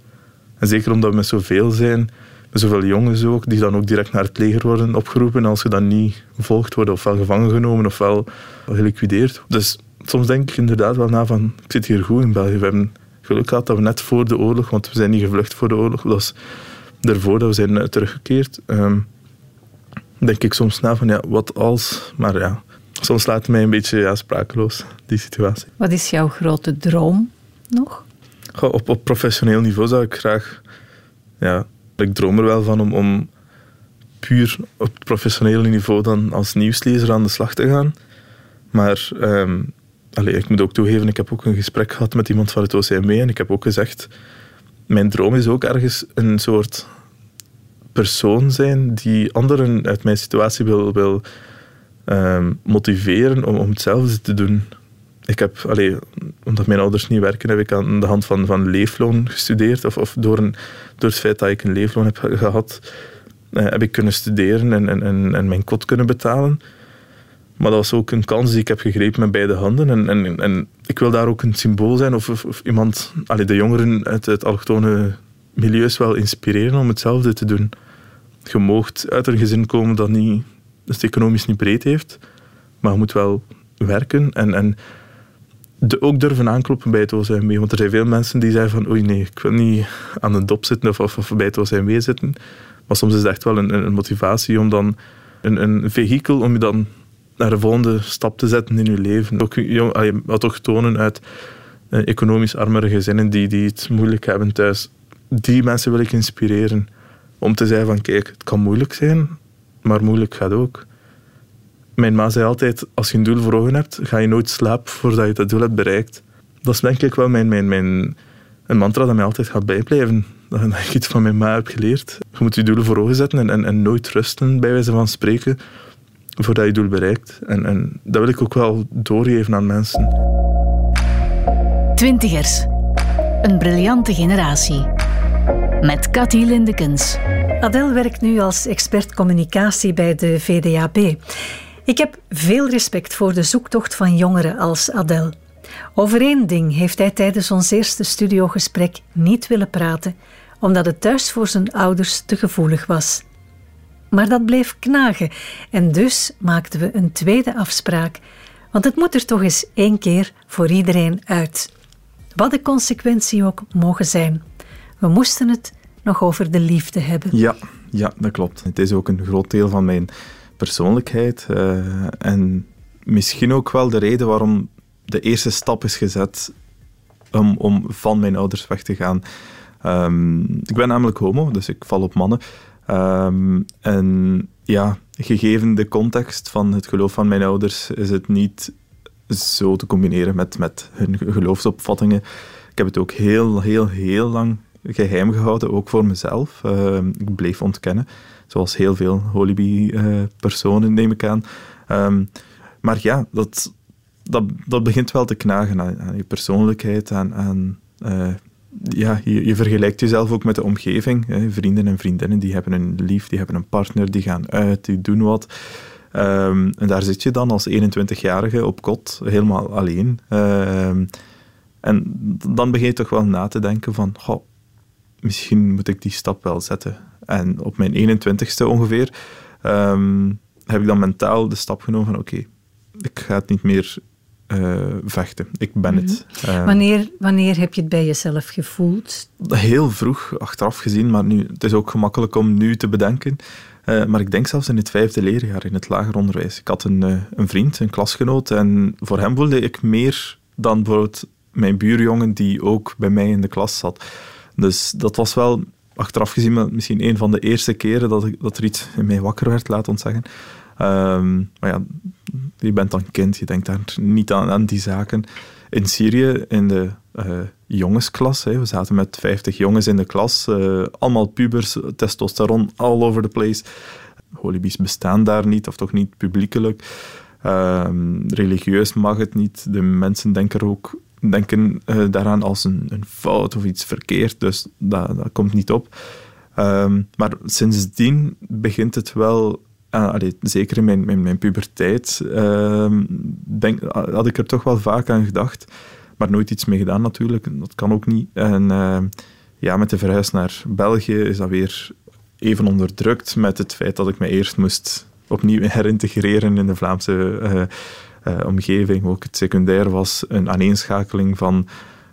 En zeker omdat we met zoveel zijn, met zoveel jongens ook, die dan ook direct naar het leger worden opgeroepen. Als je dan niet volgt, worden ofwel gevangen genomen ofwel geliquideerd. Dus soms denk ik inderdaad wel na van, ik zit hier goed in België. We hebben geluk gehad dat we net voor de oorlog, want we zijn niet gevlucht voor de oorlog, dat was daarvoor dat we zijn eh, teruggekeerd. Um, denk ik soms na van, ja, wat als? Maar ja, soms laat het mij een beetje ja, sprakeloos, die situatie. Wat is jouw grote droom nog? op, op professioneel niveau zou ik graag... Ja, ik droom er wel van om, om puur op professioneel niveau dan als nieuwslezer aan de slag te gaan. Maar um, allez, ik moet ook toegeven, ik heb ook een gesprek gehad met iemand van het OCMW en ik heb ook gezegd, mijn droom is ook ergens een soort persoon zijn die anderen uit mijn situatie wil, wil um, motiveren om, om hetzelfde te doen. Ik heb, allee, omdat mijn ouders niet werken, heb ik aan de hand van, van leefloon gestudeerd. Of, of door, een, door het feit dat ik een leefloon heb gehad, uh, heb ik kunnen studeren en, en, en mijn kot kunnen betalen. Maar dat was ook een kans die ik heb gegrepen met beide handen. En, en, en ik wil daar ook een symbool zijn of, of, iemand, allee, de jongeren uit het allochtone milieus wel inspireren om hetzelfde te doen. Je moogt uit een gezin komen dat niet, het economisch niet breed heeft, maar je moet wel werken en, en de, ook durven aankloppen bij het OCMW. Want er zijn veel mensen die zeggen van oei nee, ik wil niet aan de dop zitten of, of, bij het OCMW zitten. Maar soms is het echt wel een, een motivatie om dan een, een vehikel om je dan naar de volgende stap te zetten in je leven. Ook jong, toch tonen uit eh, economisch armere gezinnen die, die het moeilijk hebben thuis. Die mensen wil ik inspireren om te zeggen van kijk, het kan moeilijk zijn, maar moeilijk gaat ook. Mijn ma zei altijd, als je een doel voor ogen hebt, ga je nooit slapen voordat je dat doel hebt bereikt. Dat is denk ik wel mijn, mijn, mijn, een mantra dat mij altijd gaat bijblijven. Dat ik iets van mijn ma heb geleerd. Je moet je doelen voor ogen zetten en, en, en nooit rusten, bij wijze van spreken, voordat je doel bereikt. En, en dat wil ik ook wel doorgeven aan mensen. Twintigers. Een briljante generatie. Met Cathy Lindekens. Adel werkt nu als expert communicatie bij de VDAB. Ik heb veel respect voor de zoektocht van jongeren als Adel. Over één ding heeft hij tijdens ons eerste studiogesprek niet willen praten, omdat het thuis voor zijn ouders te gevoelig was. Maar dat bleef knagen en dus maakten we een tweede afspraak, want het moet er toch eens één keer voor iedereen uit. Wat de consequentie ook mogen zijn. We moesten het nog over de liefde hebben. Ja, ja, dat klopt. Het is ook een groot deel van mijn persoonlijkheid uh, en misschien ook wel de reden waarom de eerste stap is gezet om, om van mijn ouders weg te gaan. Um, ik ben namelijk homo, dus ik val op mannen. Um, en ja, gegeven de context van het geloof van mijn ouders, is het niet zo te combineren met, met hun geloofsopvattingen. Ik heb het ook heel, heel, heel lang geheim gehouden, ook voor mezelf. Uh, ik bleef ontkennen, zoals heel veel Holibi-personen, uh, neem ik aan. Um, maar ja, dat, dat, dat begint wel te knagen aan, je persoonlijkheid, aan, aan uh, ja, je, je, vergelijkt jezelf ook met de omgeving. Hè. Vrienden en vriendinnen die hebben een lief, die hebben een partner, die gaan uit, die doen wat. Um, en daar zit je dan als 21-jarige op kot, helemaal alleen. Um, en dan begin je toch wel na te denken van, misschien moet ik die stap wel zetten. En op mijn 21ste ongeveer um, heb ik dan mentaal de stap genomen van, oké, ik ga het niet meer vechten. Ik ben het. Mhm. wanneer, wanneer heb je het bij jezelf gevoeld? Heel vroeg, achteraf gezien, maar nu, het is ook gemakkelijk om nu te bedenken. maar ik denk zelfs in het vijfde leerjaar in het lager onderwijs. Ik had een, een vriend, een klasgenoot, en voor hem voelde ik meer dan bijvoorbeeld mijn buurjongen die ook bij mij in de klas zat. Dus dat was wel achteraf gezien misschien een van de eerste keren dat, ik, dat er iets in mij wakker werd, laat ons zeggen. Ehm, ja, je bent dan kind, je denkt daar niet aan, aan die zaken. In Syrië, in de uh, jongensklas, we zaten met 50 jongens in de klas, uh, allemaal pubers, testosteron all over the place. Holibies bestaan daar niet, of toch niet publiekelijk. Ehm, religieus mag het niet. De mensen denken ook denken uh, daaraan als een, een, fout of iets verkeerd, dus dat, komt niet op. Um, maar sindsdien begint het wel, allee, zeker in mijn, mijn, puberteit, uh, denk, had ik er toch wel vaak aan gedacht, maar nooit iets mee gedaan natuurlijk, dat kan ook niet. En ehm, ja, met de verhuis naar België is dat weer even onderdrukt met het feit dat ik me eerst moest opnieuw herintegreren in de Vlaamse eh, uh, omgeving. Ook het secundair was een aaneenschakeling van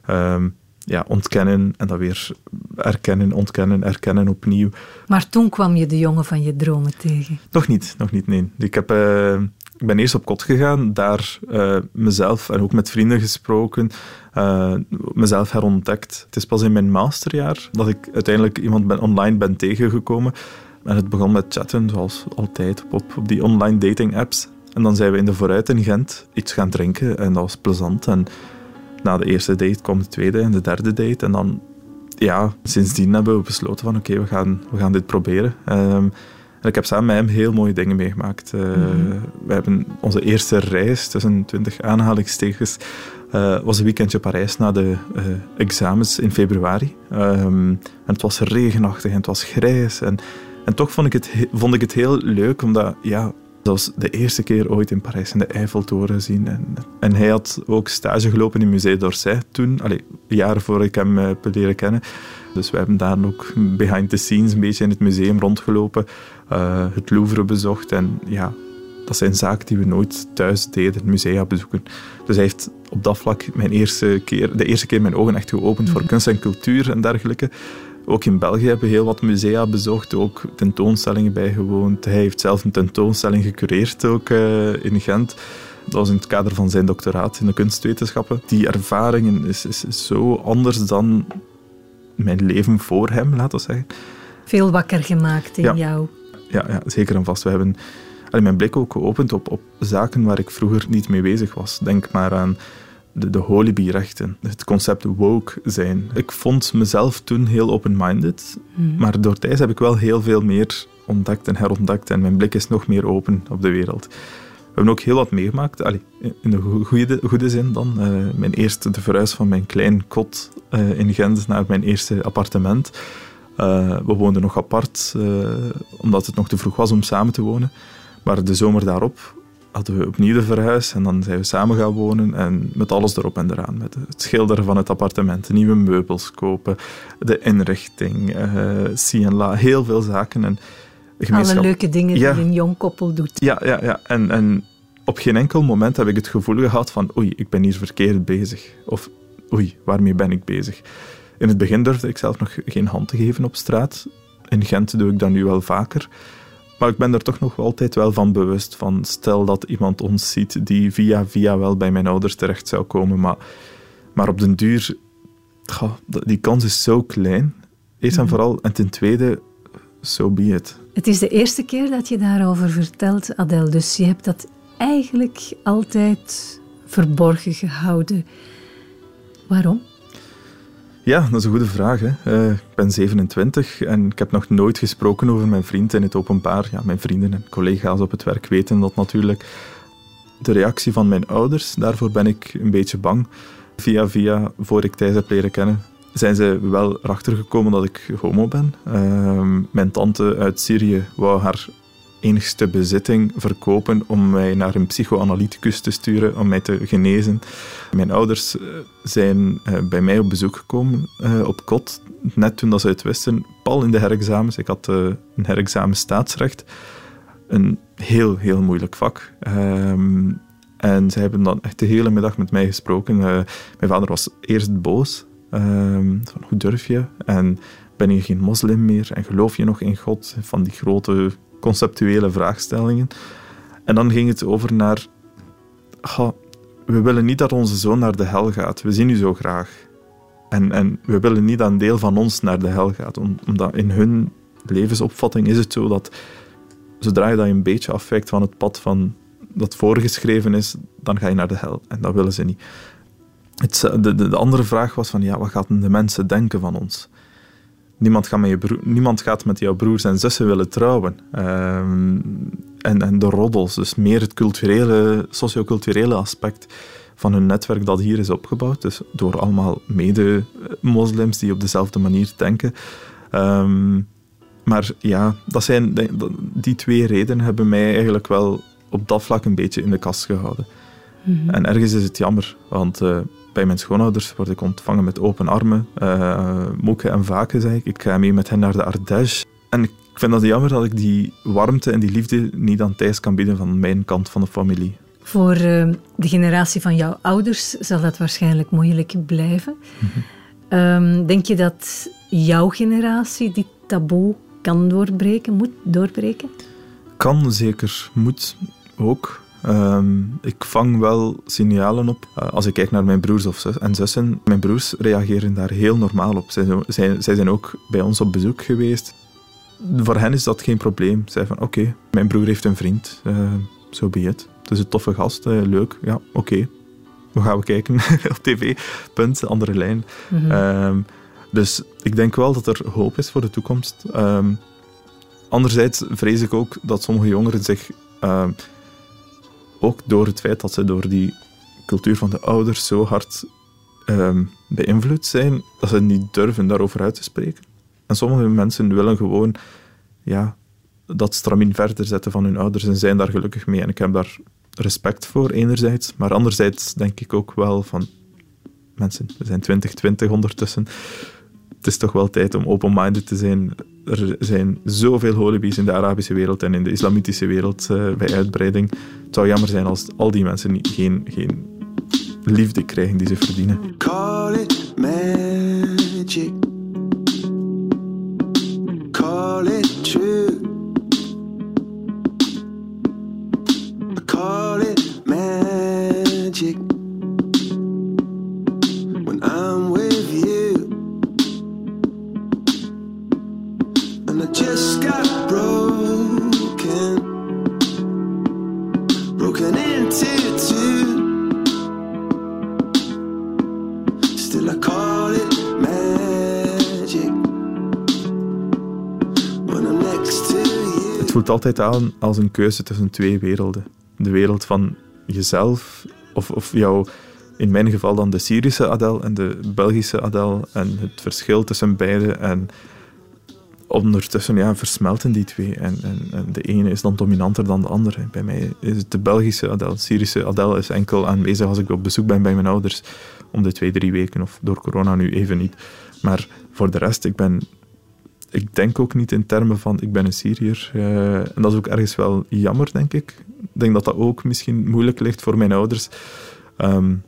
um, ja, ontkennen en dan weer erkennen, ontkennen, erkennen opnieuw. Maar toen kwam je de jongen van je dromen tegen? Nog niet, nog niet, nee. Ik, heb, uh, ik ben eerst op kot gegaan, daar uh, mezelf en ook met vrienden gesproken, mezelf herontdekt. Het is pas in mijn masterjaar dat ik uiteindelijk iemand ben, online ben tegengekomen. En het begon met chatten, zoals altijd, op, op die online dating apps. En dan zijn we in de vooruit in Gent iets gaan drinken en dat was plezant. En na de eerste date kwam de tweede en de derde date. En dan, ja, sindsdien hebben we besloten van oké, we, gaan, we gaan dit proberen. Um, en ik heb samen met hem heel mooie dingen meegemaakt. Uh, We hebben onze eerste reis tussen 20 aanhalingstekens uh, was een weekendje Parijs na de uh, examens in februari. Um, en het was regenachtig en het was grijs. En, en toch vond ik, het, vond ik het heel leuk, omdat ja, was de eerste keer ooit in Parijs in de Eiffeltoren gezien. En, en hij had ook stage gelopen in Musée d'Orsay toen, allee, jaren voor ik hem heb eh, leren kennen. Dus we hebben daar ook behind the scenes een beetje in het museum rondgelopen, uh, het Louvre bezocht. En ja, dat zijn zaken die we nooit thuis deden, musea bezoeken. Dus hij heeft op dat vlak mijn eerste keer, de eerste keer mijn ogen echt geopend voor mhm. kunst en cultuur en dergelijke. Ook in België hebben we heel wat musea bezocht, ook tentoonstellingen bijgewoond. Hij heeft zelf een tentoonstelling gecureerd ook uh, in Gent. Dat was in het kader van zijn doctoraat in de kunstwetenschappen. Die ervaringen is, is, zo anders dan mijn leven voor hem, laten we zeggen. Veel wakker gemaakt in jou. Ja, ja, zeker en vast. We hebben mijn blik ook geopend op, op zaken waar ik vroeger niet mee bezig was. Denk maar aan de, de holibie-rechten, het concept woke zijn. Ik vond mezelf toen heel open-minded, hmm. maar door tijd heb ik wel heel veel meer ontdekt en herontdekt en mijn blik is nog meer open op de wereld. We hebben ook heel wat meegemaakt, Allee, in de goede, goede zin dan. Uh, mijn eerste, de verhuis van mijn klein kot uh, in Gent naar mijn eerste appartement. Uh, we woonden nog apart, omdat het nog te vroeg was om samen te wonen. Maar de zomer daarop hadden we opnieuw de verhuis en dan zijn we samen gaan wonen en met alles erop en eraan. Met het schilderen van het appartement, nieuwe meubels kopen, de inrichting, uh, la, heel veel zaken. En Alle leuke dingen die een jong koppel doet. Ja, ja, ja. En, en op geen enkel moment heb ik het gevoel gehad van oei, ik ben hier verkeerd bezig. Of oei, waarmee ben ik bezig? In het begin durfde ik zelf nog geen hand te geven op straat. In Gent doe ik dat nu wel vaker. Maar ik ben er toch nog altijd wel van bewust van. Stel dat iemand ons ziet die via via wel bij mijn ouders terecht zou komen. Maar, maar op den duur, die kans is zo klein. Eerst en mhm. vooral. En ten tweede, so be it. Het is de eerste keer dat je daarover vertelt, Adel. Dus je hebt dat eigenlijk altijd verborgen gehouden. Waarom? Ja, dat is een goede vraag. Hè. Uh, ik ben 27 en ik heb nog nooit gesproken over mijn vriend in het openbaar. Ja, mijn vrienden en collega's op het werk weten dat natuurlijk. De reactie van mijn ouders, daarvoor ben ik een beetje bang. Via via, voor ik Thijs heb leren kennen, zijn ze wel erachter gekomen dat ik homo ben. Uh, mijn tante uit Syrië wou haar enigste bezitting verkopen om mij naar een psychoanalyticus te sturen, om mij te genezen. Mijn ouders eh, zijn eh, bij mij op bezoek gekomen eh, op kot, net toen dat ze het wisten, pal in de herexamens. Ik had een herexamen staatsrecht. Een heel, heel moeilijk vak. Ehm, En zij hebben dan echt de hele middag met mij gesproken. Mijn vader was eerst boos. Ehm, van, hoe durf je? En ben je geen moslim meer? En geloof je nog in God? Van die grote conceptuele vraagstellingen. En dan ging het over naar... we willen niet dat onze zoon naar de hel gaat. We zien u zo graag. En, en we willen niet dat een deel van ons naar de hel gaat. Omdat in hun levensopvatting is het zo dat zodra je dat een beetje afwijkt van het pad van dat voorgeschreven is, dan ga je naar de hel. En dat willen ze niet. Het, de, de, de, andere vraag was van, ja, wat gaan de mensen denken van ons? Niemand gaat met, je broer, niemand gaat met jouw broers en zussen willen trouwen. Ehm, en, en de roddels, dus meer het culturele, socioculturele aspect van hun netwerk dat hier is opgebouwd. Dus door allemaal mede-moslims die op dezelfde manier denken. Um, maar ja, dat zijn, die twee redenen hebben mij eigenlijk wel op dat vlak een beetje in de kast gehouden. Mhm. En ergens is het jammer, want uh, bij mijn schoonouders word ik ontvangen met open armen. Uh, Moeke en Vaken, zei ik. Ik ga mee met hen naar de Ardèche. En ik vind dat jammer dat ik die warmte en die liefde niet aan Thijs kan bieden van mijn kant van de familie. Voor uh, de generatie van jouw ouders zal dat waarschijnlijk moeilijk blijven. Mhm. um, denk je dat jouw generatie die taboe kan doorbreken, moet doorbreken? Kan zeker, moet ook. Ehm, ik vang wel signalen op. Uh, als ik kijk naar mijn broers of zus en zussen, mijn broers reageren daar heel normaal op. Zij, zij, zij zijn ook bij ons op bezoek geweest. Voor hen is dat geen probleem. Zij van, oké, mijn broer heeft een vriend, zo uh, so be it. Het is een toffe gast, uh, leuk, ja, oké. We gaan we kijken op tv, punt, andere lijn. Mm dus ik denk wel dat er hoop is voor de toekomst. Um, anderzijds vrees ik ook dat sommige jongeren zich, ook door het feit dat ze door die cultuur van de ouders zo hard um, beïnvloed zijn, dat ze niet durven daarover uit te spreken. En sommige mensen willen gewoon ja, dat stramien verder zetten van hun ouders en zijn daar gelukkig mee. En ik heb daar respect voor, enerzijds. Maar anderzijds denk ik ook wel van... Mensen, we zijn 2020 ondertussen het is toch wel tijd om open-minded te zijn. Er zijn zoveel holibies in de Arabische wereld en in de islamitische wereld uh, bij uitbreiding. Het zou jammer zijn als al die mensen niet, geen, geen liefde krijgen die ze verdienen. Altijd aan als een keuze tussen twee werelden. De wereld van jezelf of, of jouw in mijn geval dan de Syrische Adel en de Belgische Adel en het verschil tussen beide en ondertussen ja, versmelten die twee. En, en, en, de ene is dan dominanter dan de andere. Bij mij is het de Belgische Adel. De Syrische Adel is enkel aanwezig als ik op bezoek ben bij mijn ouders. Om de twee, drie weken. Of door corona nu even niet. Maar voor de rest, ik ben... Ik denk ook niet in termen van ik ben een Syriër. Uh, en dat is ook ergens wel jammer, denk ik. Ik denk dat dat ook misschien moeilijk ligt voor mijn ouders. Um,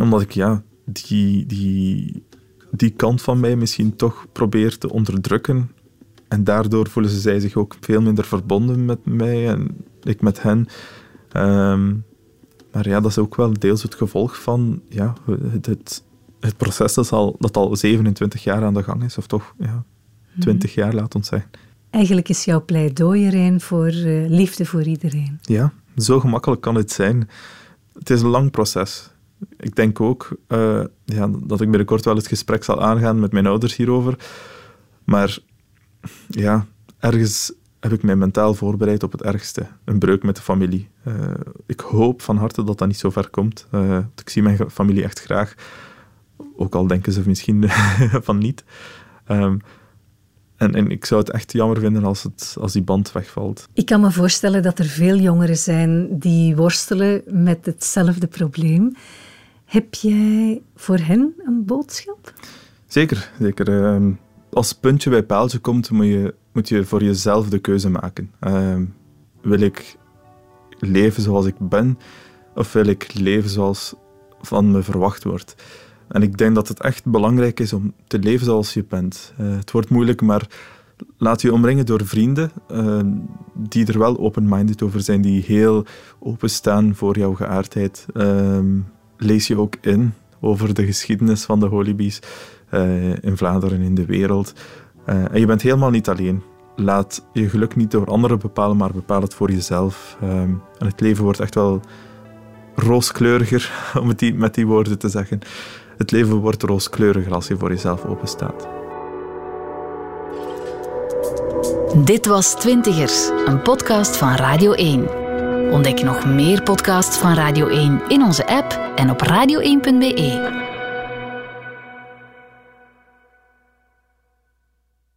omdat ik, ja, die, die die kant van mij misschien toch probeer te onderdrukken. En daardoor voelen ze zij zich ook veel minder verbonden met mij en ik met hen. Ehm, maar ja, dat is ook wel deels het gevolg van ja, het, het, het proces dat al, dat al 27 jaar aan de gang is, of toch ja, 20 mhm. jaar, laat ons zeggen. Eigenlijk is jouw pleidooi erin voor uh, liefde voor iedereen. Ja, zo gemakkelijk kan het zijn. Het is een lang proces ik denk ook uh, ja, dat ik binnenkort wel het gesprek zal aangaan met mijn ouders hierover. Maar ja, ergens heb ik mij mentaal voorbereid op het ergste. Een breuk met de familie. Uh, ik hoop van harte dat dat niet zo ver komt. Uh, ik zie mijn familie echt graag. Ook al denken ze misschien van niet. Um, en, en ik zou het echt jammer vinden als, het, als die band wegvalt. Ik kan me voorstellen dat er veel jongeren zijn die worstelen met hetzelfde probleem. Heb jij voor hen een boodschap? Zeker, zeker. Ehm, als puntje bij paaltje komt, moet je, moet je voor jezelf de keuze maken. Ehm, wil ik leven zoals ik ben, Of wil ik leven zoals van me verwacht wordt? En ik denk dat het echt belangrijk is om te leven zoals je bent. Uh, het wordt moeilijk, maar laat je omringen door vrienden uh, die er wel open-minded over zijn, die heel openstaan voor jouw geaardheid. Uh, lees je ook in over de geschiedenis van de Holibies uh, in Vlaanderen, in de wereld. en je bent helemaal niet alleen. Laat je geluk niet door anderen bepalen, maar bepaal het voor jezelf. Ehm, en het leven wordt echt wel rooskleuriger, om het met die woorden te zeggen. Het leven wordt rooskleuriger als je voor jezelf openstaat. Dit was Twintigers, een podcast van Radio 1. Ontdek nog meer podcasts van Radio 1 in onze app en op radio1.be.